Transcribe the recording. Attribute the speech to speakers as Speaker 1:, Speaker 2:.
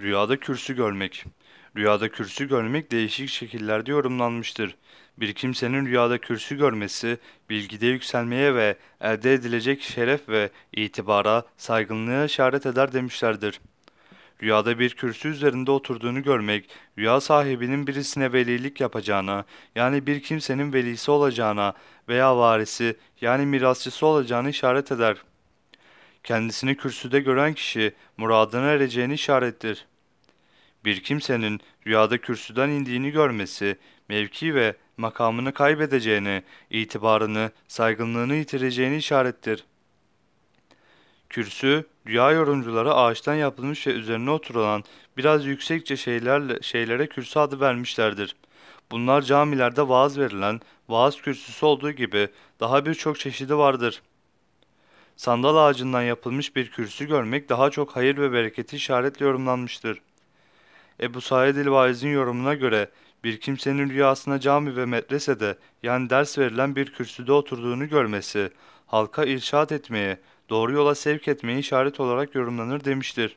Speaker 1: Rüyada kürsü görmek. Rüyada kürsü görmek değişik şekillerde yorumlanmıştır. Bir kimsenin rüyada kürsü görmesi, bilgide yükselmeye ve elde edilecek şeref ve itibara, saygınlığa işaret eder demişlerdir. Rüyada bir kürsü üzerinde oturduğunu görmek, rüya sahibinin birisine velilik yapacağına, yani bir kimsenin velisi olacağına veya varisi, yani mirasçısı olacağını işaret eder. Kendisini kürsüde gören kişi, muradına ereceğini işarettir. Bir kimsenin rüyada kürsüden indiğini görmesi, mevki ve makamını kaybedeceğini, itibarını, saygınlığını yitireceğini işarettir. Kürsü, rüya yorumcuları ağaçtan yapılmış ve üzerine oturulan biraz yüksekçe şeylerle, şeylere kürsü adı vermişlerdir. Bunlar camilerde vaaz verilen vaaz kürsüsü olduğu gibi daha birçok çeşidi vardır. Sandal ağacından yapılmış bir kürsü görmek daha çok hayır ve bereketi işaretle yorumlanmıştır. Ebu Said el-Vaiz'in yorumuna göre bir kimsenin rüyasına cami ve medresede yani ders verilen bir kürsüde oturduğunu görmesi, halka irşat etmeye, doğru yola sevk etmeye işaret olarak yorumlanır demiştir.